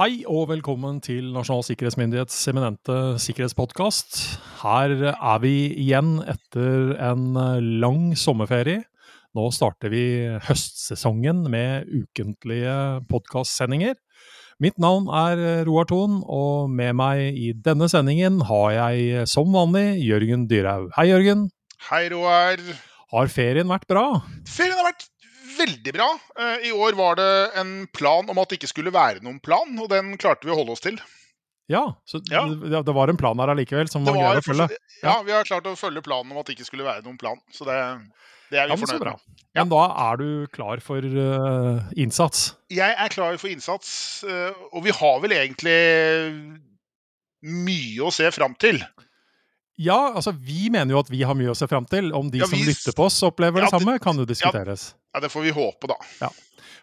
Hei og velkommen til Nasjonal sikkerhetsmyndighets eminente sikkerhetspodkast. Her er vi igjen etter en lang sommerferie. Nå starter vi høstsesongen med ukentlige podkastsendinger. Mitt navn er Roar Thon, og med meg i denne sendingen har jeg som vanlig Jørgen Dyrhaug. Hei, Jørgen. Hei, Roar. Har ferien vært bra? Ferien har vært veldig bra. Eh, I år var det en plan om at det ikke skulle være noen plan, og den klarte vi å holde oss til. Ja, så Ja. Det, det var en plan her allikevel som man var greit å følge? Ja, vi har klart å følge planen om at det ikke skulle være noen plan. Så det, det er vi ja, fornøyd med. Ja. Men da er du klar for uh, innsats? Jeg er klar for innsats, uh, og vi har vel egentlig mye å se fram til. Ja, altså vi mener jo at vi har mye å se fram til. Om de Ja, som lytter på oss opplever Ja, det samme, kan jo diskuteres. Ja, Det får vi håpe, da.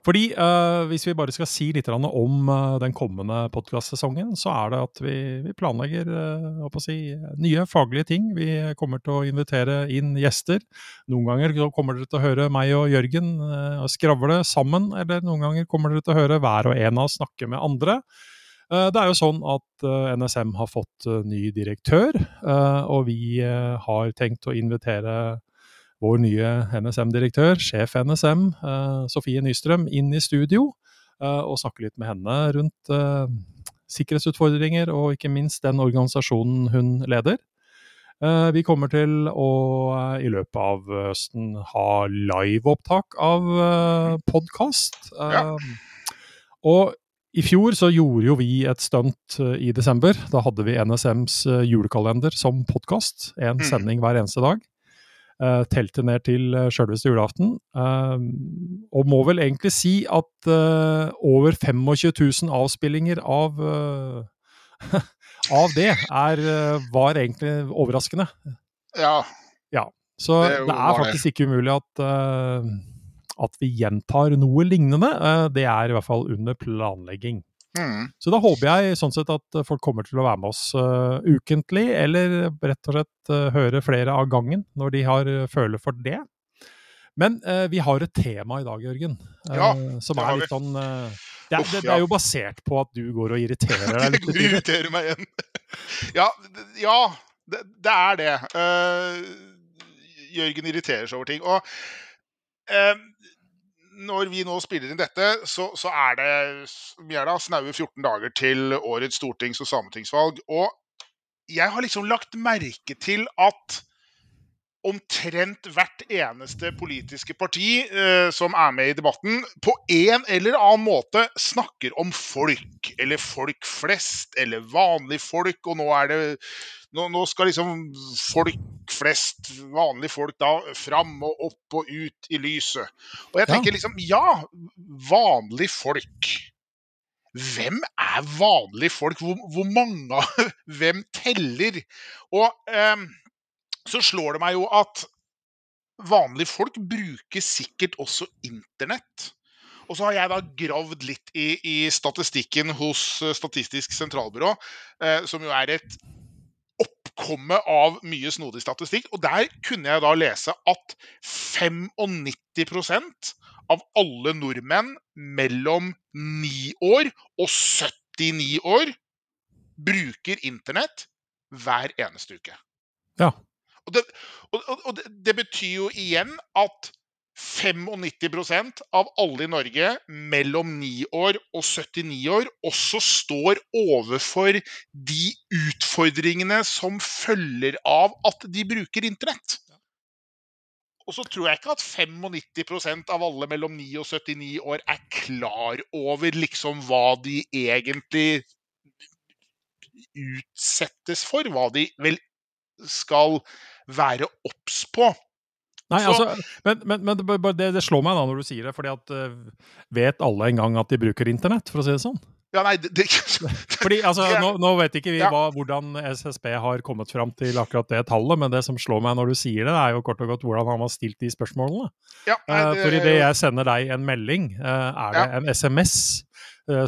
Fordi uh, hvis vi bare skal si litt om uh, den kommende podkastsesongen, så er det at vi, vi planlegger uh, si, nye faglige ting. Vi kommer til å invitere inn gjester. Noen ganger kommer dere til å høre meg og Jørgen skravle sammen, eller noen ganger kommer dere til å høre hver og en av oss snakke med andre. Eh, Det er jo sånn at eh, NSM har fått eh, ny direktør, og vi har tenkt å invitere vår nye NSM-direktør, sjef NSM, Sofie Nystrøm, inn i studio og snakke litt med henne rundt sikkerhetsutfordringer og ikke minst den organisasjonen hun leder. Vi kommer til å i løpet av høsten ha liveopptak av podkast. Ja. Og i fjor så gjorde jo vi et stunt eh, i desember. Da hadde vi NSMs eh, julekalender som podkast. En Mhm. sending hver eneste dag. Uh, telte ned til sjølveste julaften. Eh, og må vel egentlig si at eh, over 25 000 avspillinger av eh, av det er, eh, var egentlig overraskende. Ja, ja. Så Det det, er faktisk ikke umulig at, eh, at vi gjentar noe lignende. Eh, det er i hvert fall under planlegging. mm. Så da håper jeg sånn sett at folk kommer til å være med oss uh, ukentlig, eller rett og slett uh, høre flere av gangen når de har uh, føle for det. Men vi har et tema i dag, Jørgen, Ja, som det er litt sånn det, er, Uff, det, det er jo basert på at du går og irriterer deg Jeg litt. og irriterer meg igjen. Ja, ja det, det er det. Jørgen irriterer seg over ting. Og når vi nå spiller inn dette, så, så er det vi er da snaue 14 dager til årets stortings- og sametingsvalg. Og jeg har liksom lagt merke til at omtrent hvert eneste politiske parti eh, som er med i debatten, på en eller annen måte snakker om folk, eller folk flest, eller vanlige folk, og nå er det nå, nå skal liksom folk flest, vanlige folk, da fram og opp og ut i lyset. Og jeg Ja. tenker liksom Ja, vanlige folk. Hvem er vanlige folk? Hvor, hvor mange Hvem teller? Og ehm, så slår det meg jo at vanlige folk bruker sikkert også internett. Og så har jeg da gravd litt i, i statistikken hos eh, Statistisk sentralbyrå, eh, som jo er et oppkomme av mye snodig statistikk. Og der kunne jeg da lese at 95% av alle nordmenn mellom 9 år og 79 år bruker internett hver eneste uke. Ja. Og det, og, og, det betyr jo igjen at 95% av alle i Norge mellom 9 år og 79 år også står overfor de utfordringene som følger av at de bruker internett. Og så tror jeg ikke at 95% av alle mellom 9 og 79 år er klar over liksom hva de egentlig utsettes for. Hva de vel skal være obs på. Nei, Så- altså, men, men, men det, det, det slår meg da når du sier det, fordi at eh, vet alle en gang at de bruker internett, for å si det sånn? Ja, nei, det, det Fordi altså, Det nå, nå vet ikke vi Ja. hva, hvordan SSB har kommet fram til akkurat det tallet, men det som slår meg når du sier det, er jo kort og godt hvordan han har stilt de spørsmålene. ja, nei, Eh, det For idet jeg sender deg en melding, eh, er det Ja. en SMS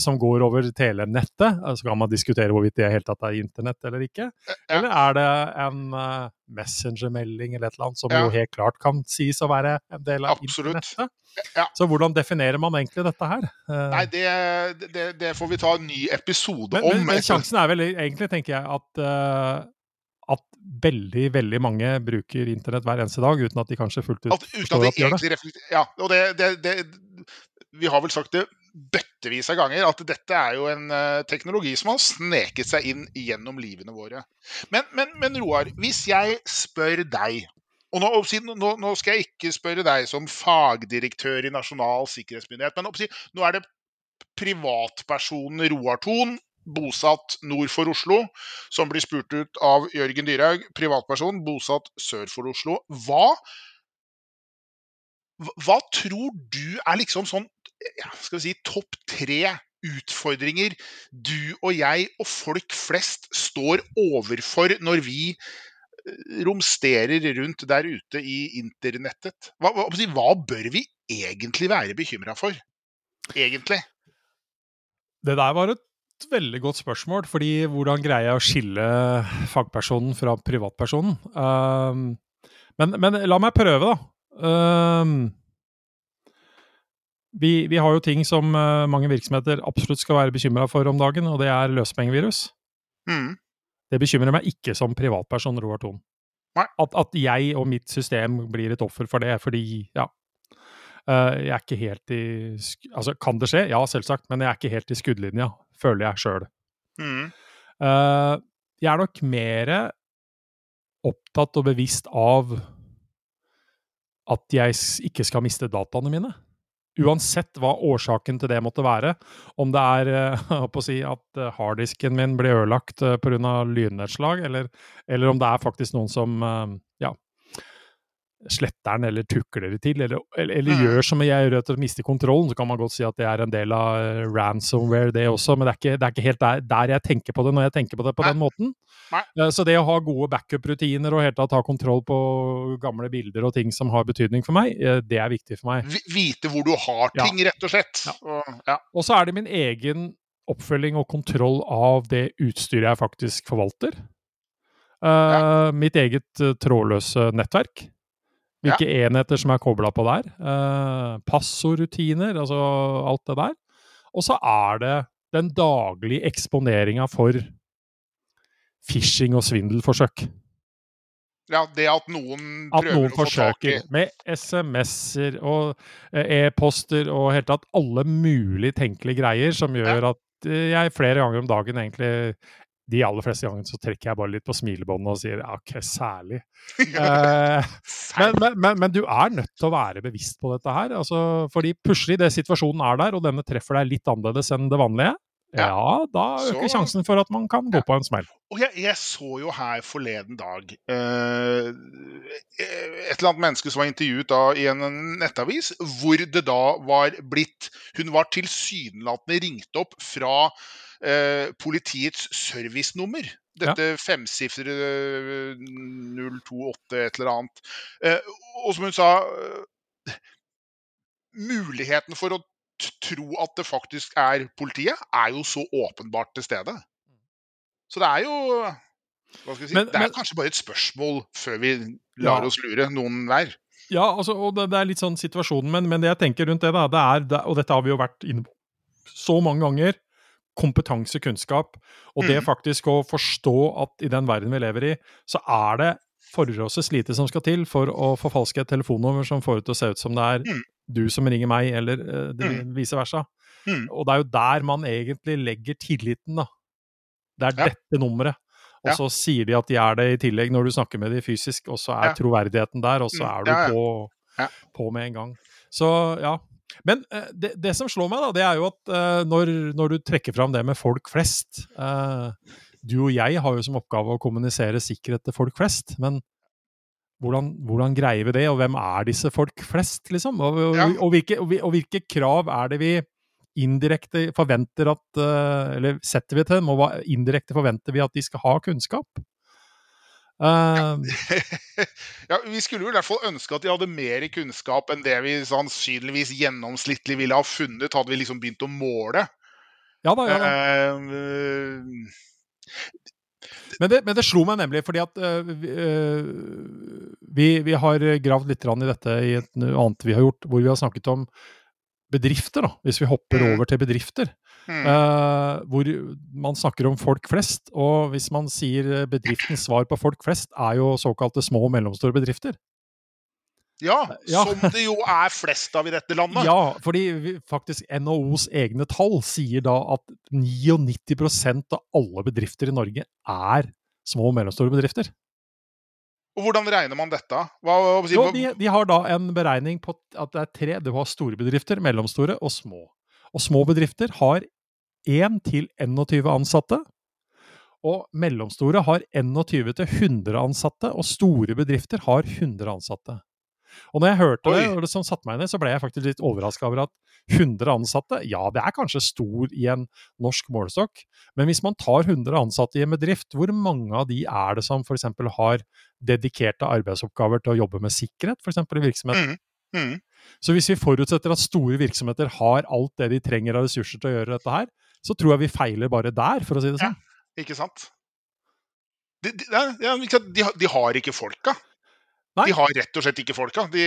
som går over telenettet. Så kan man diskutere hvorvidt det helt tatt er internett eller ikke. Eller er det en uh, messengermelding eller et eller annet som Ja. jo helt klart kan sies å være en del av Absolutt. internettet? Ja. Så hvordan definerer man egentlig dette her? Eh, Nei, det, det, det får vi ta en ny episode men, om. men, sjansen er vel egentlig, tenker jeg, at, eh, at veldig, veldig mange bruker internett hver eneste dag, uten at de kanskje fullt ut At, forstår at de gjør det. Ja, og det, det, det Vi har vel sagt det bøttevis av ganger at dette er jo en eh, teknologi som har sneket seg inn gjennom livene våre. Men, men, men Roar, hvis jeg spør deg og nå, nå, nå skal jeg ikke spørre deg som fagdirektør i Nasjonal sikkerhetsmyndighet, men nå er det privatpersonen Roar Thon, bosatt nord for Oslo, som blir spurt ut av Jørgen Dyrhaug, privatperson bosatt sør for Oslo. Hva- hva tror du er liksom sånn ja, skal vi si, topp tre utfordringer du og jeg og folk flest står overfor når vi eh, romsterer rundt der ute i internettet? Hva, hva, hva bør vi egentlig være bekymra for? Egentlig. Det der var et veldig godt spørsmål, fordi hvordan greier jeg å skille fagpersonen fra privatpersonen? Um, men, men la meg prøve, da. Um, vi, vi har jo ting som uh, mange virksomheter absolutt skal være bekymra for om dagen, og det er løsepengevirus. Mm. Det bekymrer meg ikke som privatperson, Roar Thon. At, at jeg og mitt system blir et offer for det, fordi ja. eh, jeg er ikke helt i Altså, kan det skje? Ja, selvsagt, men jeg er ikke helt i skuddlinja, føler jeg sjøl. Mm. jeg er nok mer opptatt og bevisst av at jeg ikke skal miste dataene mine. Uansett hva årsaken til det måtte være. Om det er eh, si at eh, harddisken min blir ødelagt eh, pga. lynnedslag, eller, eller om det er faktisk noen som sletter den eller tukler det til, eller, eller, eller Mm. gjør som jeg gjør at å miste kontrollen, så kan man godt si at det er en del av eh, ransomware, det også, men det er ikke, det er ikke helt der, der jeg tenker på det når jeg tenker på det på Nei. den måten. Nei. Eh, Så det å ha gode backup-rutiner og helt tatt ha kontroll på gamle bilder og ting som har betydning for meg, eh, det er viktig for meg. Vite hvor du har Ja. ting, rett og slett. Ja. Og, ja. Og så er det min egen oppfølging og kontroll av det utstyret jeg faktisk forvalter. Uh, Mitt eget uh, trådløse nettverk. Hvilke enheter som er kobla på der. Uh, Passordrutiner, altså alt det der. Og så er det den daglige eksponeringa for phishing og svindelforsøk. ja, det at noen At prøver noen å få tak i med SMS-er og eh, e-poster og helt tatt alle mulige tenkelige greier som gjør at eh, jeg flere ganger om dagen egentlig de aller fleste gangene så trekker jeg bare litt på smilebåndet og sier ok, særlig. Eh, men, men, men, men du er nødt til å være bevisst på dette her. Altså, fordi plutselig det situasjonen er der, og denne treffer deg litt annerledes enn det vanlige, ja, Ja. da Så- øker sjansen for at man kan gå Ja. på en smell. Og jeg, jeg så jo her forleden dag eh, et eller annet menneske som var intervjuet da i en nettavis, hvor det da var blitt Hun var tilsynelatende ringt opp fra eh, politiets servicenummer. Dette femsifrede eh, 028 et eller annet. Eh, og som hun sa eh, Muligheten for å tro at det faktisk er politiet, er jo så åpenbart til stede. Så det er jo hva skal si? Men- Det er men- kanskje bare et spørsmål før vi lar Ja. oss lure, noen hver. Ja, altså, og det, det er litt sånn situasjonen, men, men det jeg tenker rundt det, da, det er, det, og dette har vi jo vært inne på så mange ganger, kompetanse, kunnskap, og det Mhm. faktisk å forstå at i den verden vi lever i, så er det forholdsvis lite som skal til for å forfalske et telefonnummer som får det til å se ut som det er Mm. Du som ringer meg, eller eh, mm. vice versa. Mm. Og det er jo der man egentlig legger tilliten, da. Det er Ja. dette nummeret. Og Ja. så sier de at de er det i tillegg når du snakker med de fysisk, og så er Ja. troverdigheten der, og så Mm, er du på, på med en gang. Så ja. Men eh, det, det som slår meg, da, det er jo at eh, når, når du trekker fram det med folk flest eh, Du og jeg har jo som oppgave å kommunisere sikkerhet til folk flest, men hvordan, hvordan greier vi det, og hvem er disse folk flest, liksom? Og, og, Ja. og, hvilke, og, hvilke krav er det vi indirekte forventer at eh, Eller setter vi til dem, og hva indirekte forventer vi at de skal ha kunnskap? Uh, ja, Vi skulle jo i hvert fall ønske at de hadde mer kunnskap enn det vi sannsynligvis gjennomsnittlig ville ha funnet, hadde vi liksom begynt å måle. Ja da, ja da. Eh, Men det, men det slo meg nemlig fordi at øh, vi, vi, har gravd litt i dette i et annet vi har gjort, hvor vi har snakket om bedrifter, da, hvis vi hopper Mm. over til bedrifter. mm, Eh, hvor man snakker om folk flest, og hvis man sier bedriftens svar på folk flest, er jo såkalte små og mellomstore bedrifter. Ja, Ja. som det jo er flest av i dette landet. Ja, fordi faktisk NHOs egne tall sier da at 99% av alle bedrifter i Norge er små og mellomstore bedrifter. Og hvordan regner man dette? Hva, hva, Jo, de, de har da en beregning på at det er tre. Du har store bedrifter, mellomstore og små. Og små bedrifter har 1 til 21 ansatte. Og mellomstore har 21 til 100 ansatte, og store bedrifter har 100 ansatte. Og når jeg hørte det, og det som satte meg ned, så ble jeg faktisk litt overraska over at 100 ansatte, ja, det er kanskje stor i en norsk målestokk, men hvis man tar 100 ansatte i en bedrift, hvor mange av de er det som f.eks. har dedikerte arbeidsoppgaver til å jobbe med sikkerhet, f.eks. i virksomheten? Mm, mm. Så hvis vi forutsetter at store virksomheter har alt det de trenger av ressurser til å gjøre dette her, så tror jeg vi feiler bare der, for å si det sånn. Ikke sant? De, de, ja, ja, de, har- de har ikke folka. Nei. De har rett og slett ikke folka. De,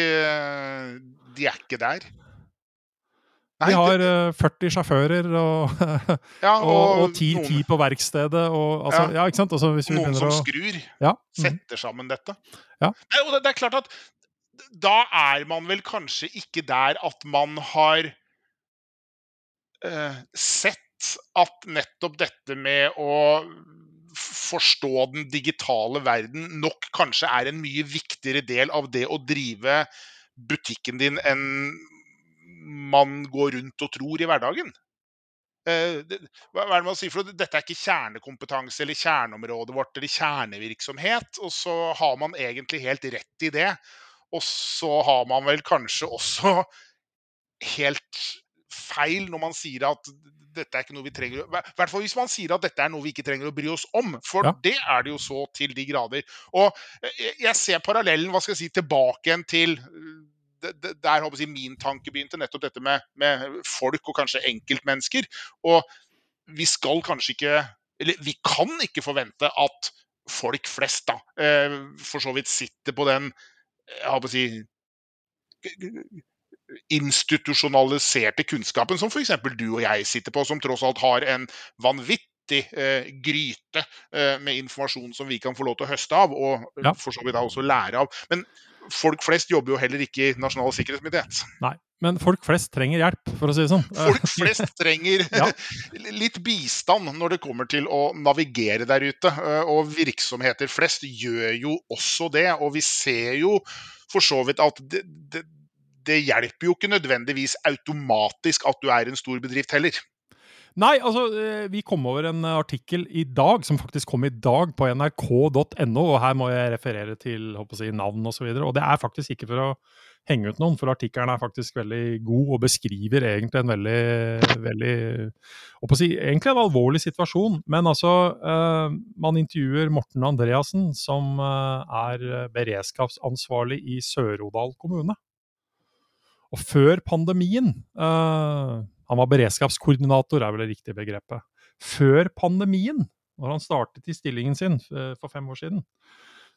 de er ikke der. Nei, de har det- eh, 40 sjåfører og, ja, og, og 10, noen, 10 på verkstedet. Og, altså, ja. Ja. ikke sant? Altså, hvis vi noen som å skrur. ja. mhm. Setter sammen dette. Ja. Nei, og det, det er klart at da er man vel kanskje ikke der at man har eh, sett at nettopp dette med å forstå den digitale verden nok kanskje er en mye viktigere del av det å drive butikken din enn man går rundt og tror i hverdagen. Eh, hva er det man sier for? Dette er ikke kjernekompetanse eller kjerneområdet vårt eller kjernevirksomhet. Og så har man egentlig helt rett i det. Og så har man vel kanskje også helt feil når man sier at dette er ikke noe vi trenger I hvert fall hvis man sier at dette er noe vi ikke trenger å bry oss om. For Ja. det er det jo så til de grader. Og jeg, jeg ser parallellen hva skal jeg si, tilbake igjen til der håper jeg, min tanke begynte, nettopp dette med, med folk og kanskje enkeltmennesker. Og vi skal kanskje ikke Eller vi kan ikke forvente at folk flest da, eh, for så vidt sitter på den jeg håper å si institusjonaliserte kunnskapen som f.eks. du og jeg sitter på, som tross alt har en vanvittig eh, gryte eh, med informasjon som vi kan få lov til å høste av, og eh, Ja. for så vidt da også lære av. Men folk flest jobber jo heller ikke i Nasjonal sikkerhetsmyndighet. Nei. Men folk flest trenger hjelp, for å si det sånn. Folk flest trenger Ja. litt bistand når det kommer til å navigere der ute. Og virksomheter flest gjør jo også det. Og vi ser jo for så vidt at det, det, det hjelper jo ikke nødvendigvis automatisk at du er en stor bedrift heller. Nei, altså, eh, vi kom over en artikkel i dag, som faktisk kom i dag, på nrk.no, og her må jeg referere til håper jeg navn osv. Og, så og det er faktisk ikke for å henge ut noen, for artikkelen er faktisk veldig god og beskriver egentlig en veldig, veldig håper jeg, Egentlig en alvorlig situasjon. Men altså, eh, man intervjuer Morten Andreassen, som eh, er beredskapsansvarlig i Sør-Odal kommune. Og før pandemien uh, Han var beredskapskoordinator, er vel det riktige begrepet. Før pandemien, når han startet i stillingen sin eh, for fem år siden,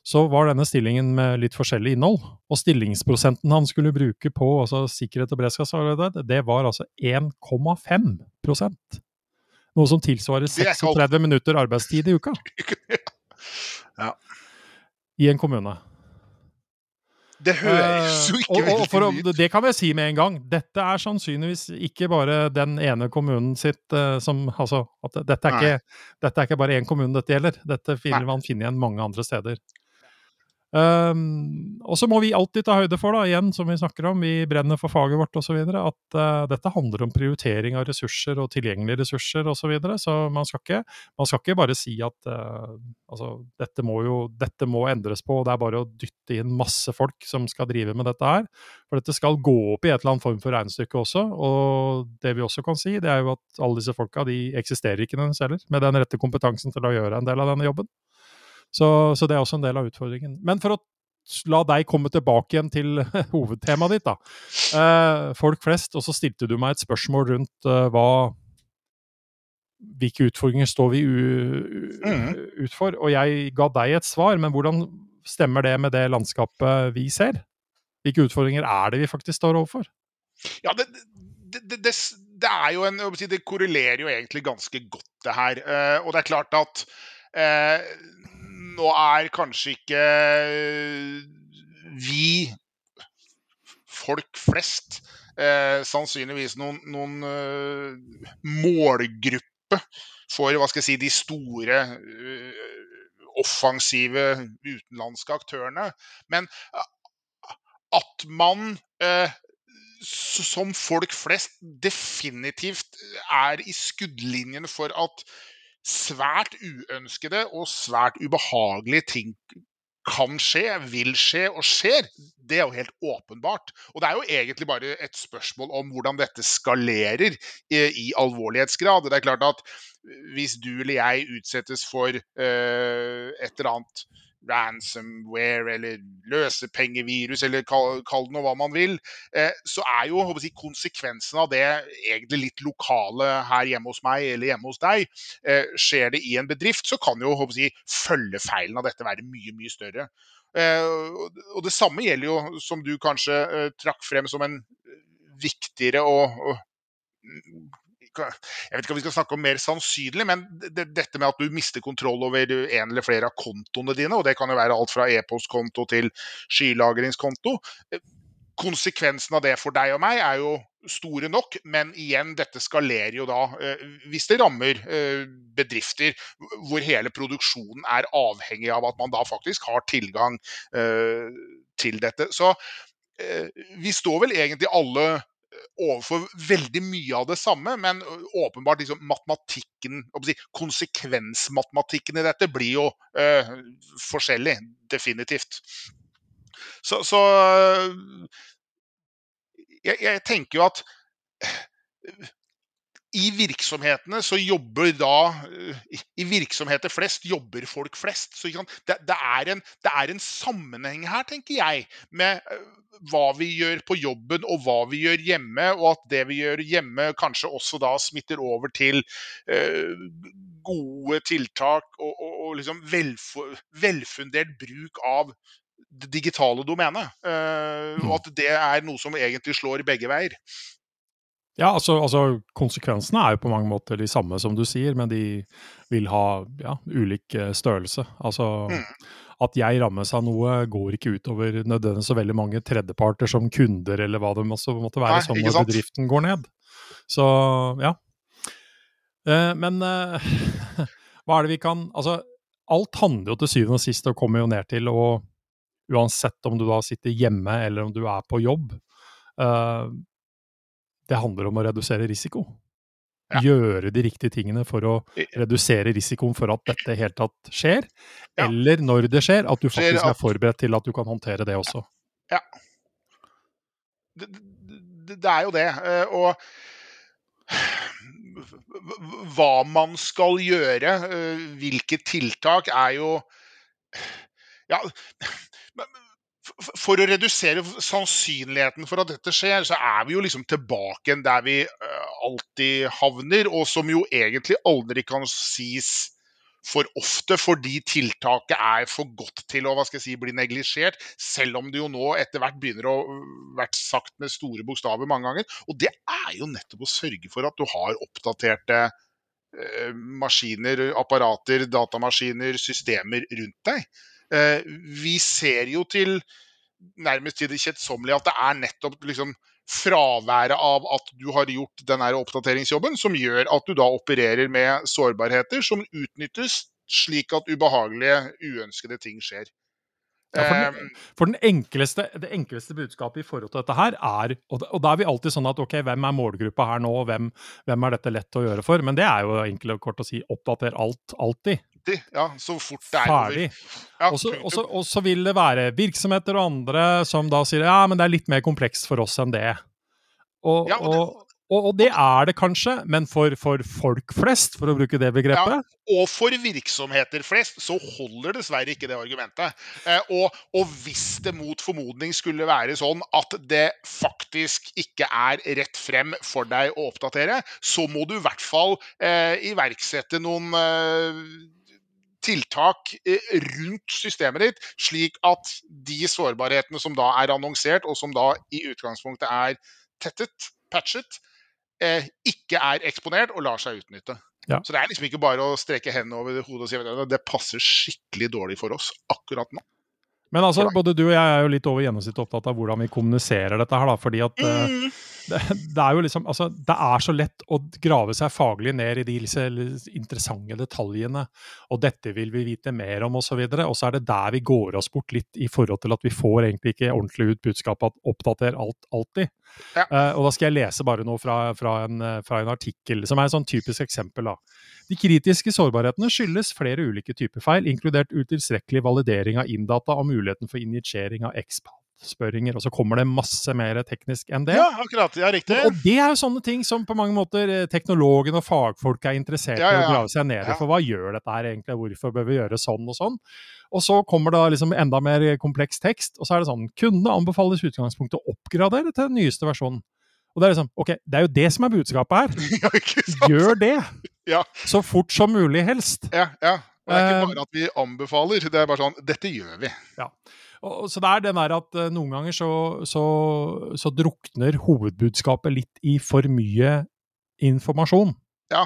så var denne stillingen med litt forskjellig innhold. Og stillingsprosenten han skulle bruke på altså sikkerhet og beredskapsarbeid, det var altså 1,5% Noe som tilsvarer Det er ikke alt. 36 minutter arbeidstid i uka Ja. i en kommune. Det høres jo Eh, ikke veldig for ut. Det kan vi si med en gang. Dette er sannsynligvis ikke bare den ene kommunen sitt eh, som Altså, at dette er, ikke, dette er ikke bare én kommune dette gjelder. Dette vil man finne igjen mange andre steder. Um, og så må vi alltid ta høyde for, da, igjen som vi snakker om, vi brenner for faget vårt osv., at uh, dette handler om prioritering av ressurser og tilgjengelige ressurser osv. Så, videre. så man skal, ikke, man skal ikke bare si at uh, altså, dette, må jo, dette må endres på, det er bare å dytte inn masse folk som skal drive med dette her. For dette skal gå opp i et eller annet form for regnestykke også. Og det vi også kan si, det er jo at alle disse folka de eksisterer ikke nødvendigvis heller, med den rette kompetansen til å gjøre en del av denne jobben. Så, så det er også en del av utfordringen. Men for å la deg komme tilbake igjen til hovedtemaet ditt, da. Eh, folk flest, og så stilte du meg et spørsmål rundt eh, hva hvilke utfordringer står vi ut for? Og jeg ga deg et svar, men hvordan stemmer det med det landskapet vi ser? Hvilke utfordringer er det vi faktisk står overfor? Ja, det, det, det, det er jo en Det korrelerer jo egentlig ganske godt, det her. Uh, og det er klart at uh, nå er kanskje ikke vi folk flest eh, sannsynligvis noen, noen målgruppe for hva skal jeg si, de store offensive utenlandske aktørene. Men at man uh, som folk flest definitivt er i skuddlinjen for at svært uønskede og svært ubehagelige ting kan skje, vil skje og skjer, det er jo helt åpenbart. Og det er jo egentlig bare et spørsmål om hvordan dette skalerer i, i alvorlighetsgrad. Det er klart at hvis du eller jeg utsettes for uh, et eller annet ransomware eller løsepengevirus, eller kall, det noe hva man vil, eh, så er jo jeg, konsekvensen av det egentlig litt lokale her hjemme hos meg eller hjemme hos deg. Eh, skjer det i en bedrift, så kan jo jeg, følgefeilen av dette være mye, mye større. Eh, og det samme gjelder jo, som du kanskje trakk frem som en viktigere og jeg vet ikke om vi skal snakke om mer sannsynlig, men det, dette med at du mister kontroll over en eller flere av kontoene dine, og det kan jo være alt fra e-postkonto til skylagringskonto. Konsekvensen av det for deg og meg er jo store nok, men igjen, dette skalerer jo da eh, hvis det rammer eh, bedrifter hvor hele produksjonen er avhengig av at man da faktisk har tilgang eh, til dette. Så vi står vel egentlig alle overfor veldig mye av det samme, men åpenbart liksom matematikken si, Konsekvensmatematikken i dette blir jo øh, forskjellig. Definitivt. Så, så jeg, jeg, tenker jo at i virksomhetene så jobber da I virksomheter flest jobber folk flest. Så det, det, er en, det, er en, sammenheng her, tenker jeg, med hva vi gjør på jobben og hva vi gjør hjemme, og at det vi gjør hjemme kanskje også da smitter over til uh, gode tiltak og, og, og liksom velfundert bruk av det digitale domenet. Uh, og at det er noe som egentlig slår begge veier. Ja, altså, altså, konsekvensene er jo på mange måter de samme som du sier, men de vil ha ja, ulik eh, størrelse. Altså mm. at jeg rammes av noe går ikke utover nødvendigvis så veldig mange tredjeparter som kunder, eller hva det måtte være, Nei, som når bedriften går ned. Så ja. Eh, men eh, hva er det vi kan Altså, alt handler jo til syvende og sist og kommer jo ned til å Uansett om du da sitter hjemme eller om du er på jobb. Uh, det handler om å redusere risiko. Ja. Gjøre de riktige tingene for å redusere risikoen for at dette i hele tatt skjer. Ja. Eller når det skjer, at du faktisk er forberedt til at du kan håndtere det også. Ja. Det, det, det er jo det. Eh, og hva man skal gjøre, eh, hvilke tiltak, er jo Ja for å redusere sannsynligheten for at dette skjer, så er vi jo liksom tilbake der vi uh, alltid havner, og som jo egentlig aldri kan sies for ofte, fordi tiltaket er for godt til å hva skal jeg si, bli neglisjert. Selv om det jo nå etter hvert begynner å vært sagt med store bokstaver mange ganger. Og det er jo nettopp å sørge for at du har oppdaterte uh, maskiner, apparater, datamaskiner, systemer rundt deg. Uh, vi ser jo til nærmest til det kjedsommelige at det er nettopp liksom fraværet av at du har gjort den oppdateringsjobben, som gjør at du da opererer med sårbarheter som utnyttes slik at ubehagelige, uønskede ting skjer. Ja, for, den, ehm, for den enkleste, det enkleste budskapet i forhold til dette her er Og, og da er vi alltid sånn at ok, hvem er målgruppa her nå, og hvem, hvem, er dette lett å gjøre for? Men det er jo enkelt og kort å si oppdater alt, alltid. Ja, så fort det er Ferdig. Ja, og så vil det være virksomheter og andre som da sier ja, men det er litt mer komplekst for oss enn det. Og, ja, og, det, Og, og det er det kanskje, men for, for, folk flest, for å bruke det begrepet? Ja, og for virksomheter flest så holder dessverre ikke det argumentet. Eh, og, og, hvis det mot formodning skulle være sånn at det faktisk ikke er rett frem for deg å oppdatere, så må du i hvert fall eh, iverksette noen eh, tiltak eh, rundt systemet ditt, slik at de sårbarhetene som da er annonsert, og som da i utgangspunktet er tettet, patchet, eh, ikke er eksponert og lar seg utnytte. Ja. Så det er liksom ikke bare å streke hendene over hodet og si at det passer skikkelig dårlig for oss akkurat nå. Men altså, både du og jeg er jo litt over gjennomsnittet opptatt av hvordan vi kommuniserer dette her, da. Fordi at eh, mm. Det, det, er jo liksom Altså, det er så lett å grave seg faglig ned i de interessante detaljene. Og dette vil vi vite mer om, osv. Og, og så er det der vi går oss bort litt i forhold til at vi får egentlig ikke ordentlig ut budskapet at oppdater alt alltid. Ja. Uh, og da skal jeg lese bare noe fra, fra, en, fra en artikkel, som er et sånn typisk eksempel. da. De kritiske sårbarhetene skyldes flere ulike typer feil, inkludert utilstrekkelig validering av inndata og muligheten for injisering av expat-spørringer. Og så kommer det masse mer teknisk enn det. Ja, akkurat. Ja, riktig. Og det er jo sånne ting som på mange måter eh, teknologen og fagfolk er interessert i ja, ja, å grave seg ned i. For hva gjør dette her egentlig, hvorfor bør vi gjøre sånn og sånn? Og så kommer det liksom enda mer kompleks tekst, og så er det sånn Kunne anbefales utgangspunktet å oppgradere til den nyeste versjonen. Og det er liksom, ok, det er jo det som er budskapet her. Gjør det! Ja. Så fort som mulig, helst. Ja, ja. Og det er ikke eh, bare at vi anbefaler, det er bare sånn Dette gjør vi. Ja. Og, så det er den der at uh, noen ganger så, så, så, drukner hovedbudskapet litt i for mye informasjon. Ja,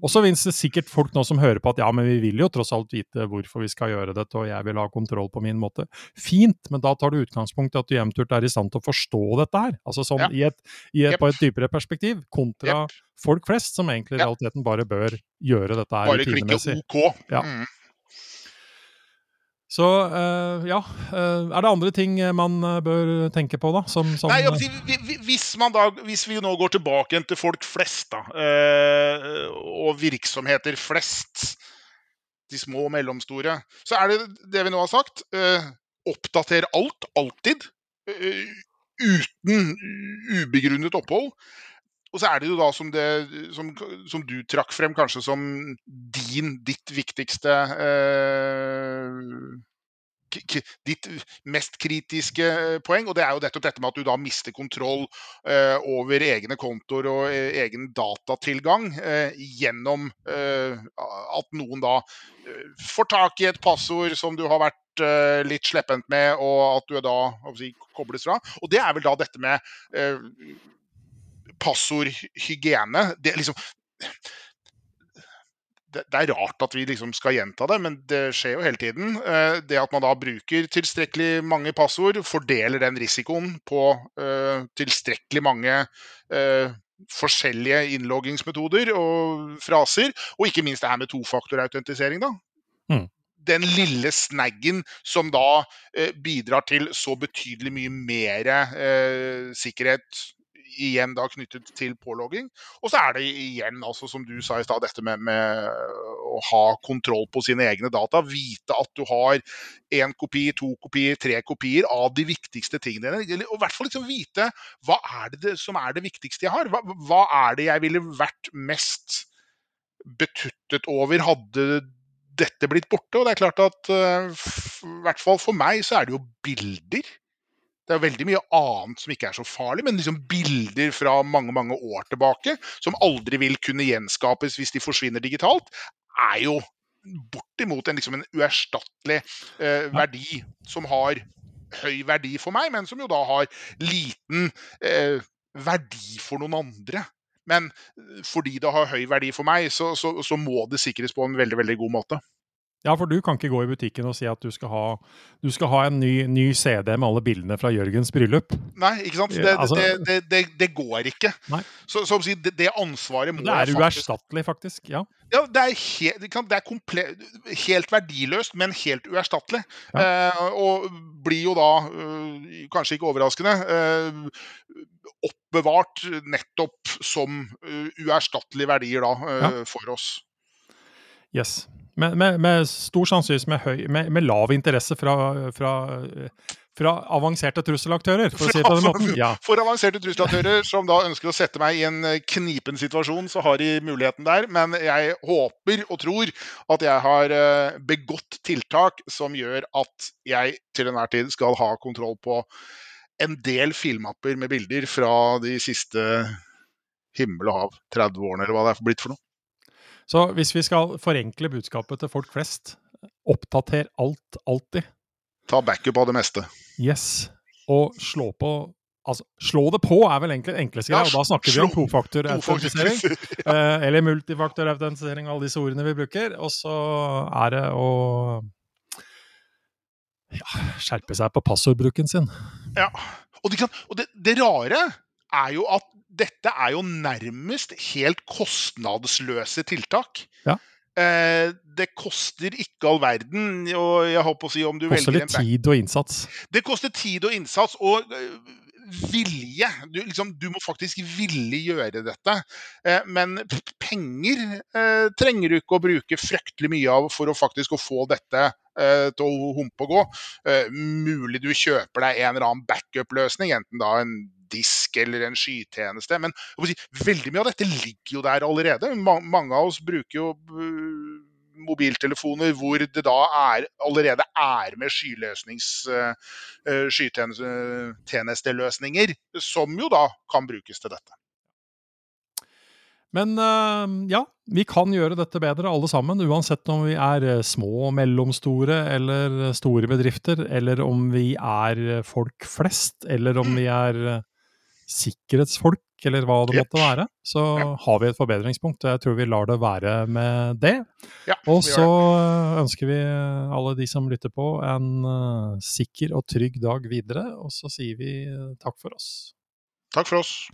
og så finnes det sikkert folk nå som hører på at ja, men vi vil jo tross alt vite hvorfor vi skal gjøre dette, og jeg vil ha kontroll på min måte. Fint, men da tar du utgangspunkt i at du jevnturt er i stand til å forstå dette her. Altså sånn ja. i et, i et, yep. på et dypere perspektiv, kontra yep. folk flest, som egentlig i realiteten bare bør gjøre dette her rutinemessig. Bare klikke OK. Ja. Så uh, ja, uh, er det andre ting man uh, bør tenke på, da? Som, som, Nei, hvis, da, hvis, vi nå går tilbake til folk flest, da, og virksomheter flest, de små og mellomstore, så er det det vi nå har sagt. oppdater alt, alltid. uten ubegrunnet opphold. Og så er det jo da som, det, som, som du trakk frem kanskje som din, ditt viktigste eh, ditt mest kritiske eh, poeng, og det er jo nettopp dette med at du da mister kontroll eh, over egne kontoer og eh, egen datatilgang eh, gjennom eh, at noen da eh, får tak i et passord som du har vært litt sleppent med, og at du da si, kobles fra. Og det er vel da dette med passordhygiene. Det, liksom, det, det, er rart at vi liksom skal gjenta det, men det skjer jo hele tiden. Eh, det at man da bruker tilstrekkelig mange passord, fordeler den risikoen på uh, tilstrekkelig mange uh, forskjellige innloggingsmetoder og fraser. Og ikke minst det her med tofaktorautentisering, da. Mm. Den lille snaggen som da eh, bidrar til så betydelig mye mer sikkerhet igjen da knyttet til pålogging. Og så er det igjen, altså, som du sa i stad, dette med, med, å ha kontroll på sine egne data. Vite at du har én kopi, to kopier, tre kopier av de viktigste tingene dine. Og i hvert fall liksom vite hva er det, som er det viktigste jeg har. Hva, hva er det jeg ville vært mest betuttet over hadde dette blitt borte? Og det er klart at uh, i hvert fall for meg så er det jo bilder det er veldig mye annet som ikke er så farlig, men liksom bilder fra mange mange år tilbake, som aldri vil kunne gjenskapes hvis de forsvinner digitalt, er jo bortimot en, liksom en uerstattelig eh, verdi som har høy verdi for meg, men som jo da har liten eh, verdi for noen andre. Men eh, fordi det har høy verdi for meg, så, så, så må det sikres på en veldig, veldig god måte. Ja, for du kan ikke gå i butikken og si at du skal ha, du skal ha en ny, ny, CD med alle bildene fra Jørgens bryllup. Nei, ikke sant. Det, altså, det, det, det går ikke. Nei. Så, så si, det, ansvaret må Det er uerstattelig, faktisk. Ja. ja det er, helt, det er komple, helt verdiløst, men helt uerstattelig. Ja. Eh, og blir jo da, øh, kanskje ikke overraskende, øh, oppbevart nettopp som øh, uerstattelige verdier da, ja. for oss. Yes. Med, med, med, stor sannsynlighet med, med, med, lav interesse fra, fra, fra avanserte trusselaktører, for å si. Ja. For avanserte trusselaktører som da ønsker å sette meg i en eh, knipen situasjon, så har de muligheten der. Men jeg håper og tror at jeg har eh, begått tiltak som gjør at jeg til enhver tid skal ha kontroll på en del filmapper med bilder fra de siste himmel og hav 30 årene, eller hva det er blitt for noe. Så hvis vi skal forenkle budskapet til folk flest, oppdater alt alltid. Ta backup av det meste. Yes. Og slå på Altså, slå det på er vel egentlig enkleste greia, og da snakker vi om tofaktorautentisering. ja. eh, eller multifaktorautentisering, alle disse ordene vi bruker. Og så er det å ja, skjerpe seg på passordbruken sin. Ja, og, det, og det, det rare er jo at dette er jo nærmest helt kostnadsløse tiltak. Ja. Eh, det koster ikke all verden. og jeg håper å si om du koster litt tid og innsats. Det koster tid og innsats. og uh, vilje. Du, liksom, du, må faktisk ville gjøre dette. Eh, men penger eh, trenger du ikke å bruke fryktelig mye av for å faktisk å få dette eh, til å humpe og gå. Eh, mulig du kjøper deg en eller annen backup-løsning, enten da en disk eller en skytjeneste. Men si, veldig mye av dette ligger jo der allerede. mange av oss bruker jo uh, mobiltelefoner hvor det da er, allerede er med skyløsnings, uh, skytjenesteløsninger, som jo da kan brukes til dette. Men ja, vi kan gjøre dette bedre alle sammen, uansett om vi er små, mellomstore eller store bedrifter, eller om vi er folk flest, eller om vi er sikkerhetsfolk, eller hva det måtte være, så har vi et forbedringspunkt. og Jeg tror vi lar det være med det. Ja, og så ønsker vi alle de som lytter på, en uh, sikker og trygg dag videre. Og så sier vi uh, takk for oss. Takk for oss.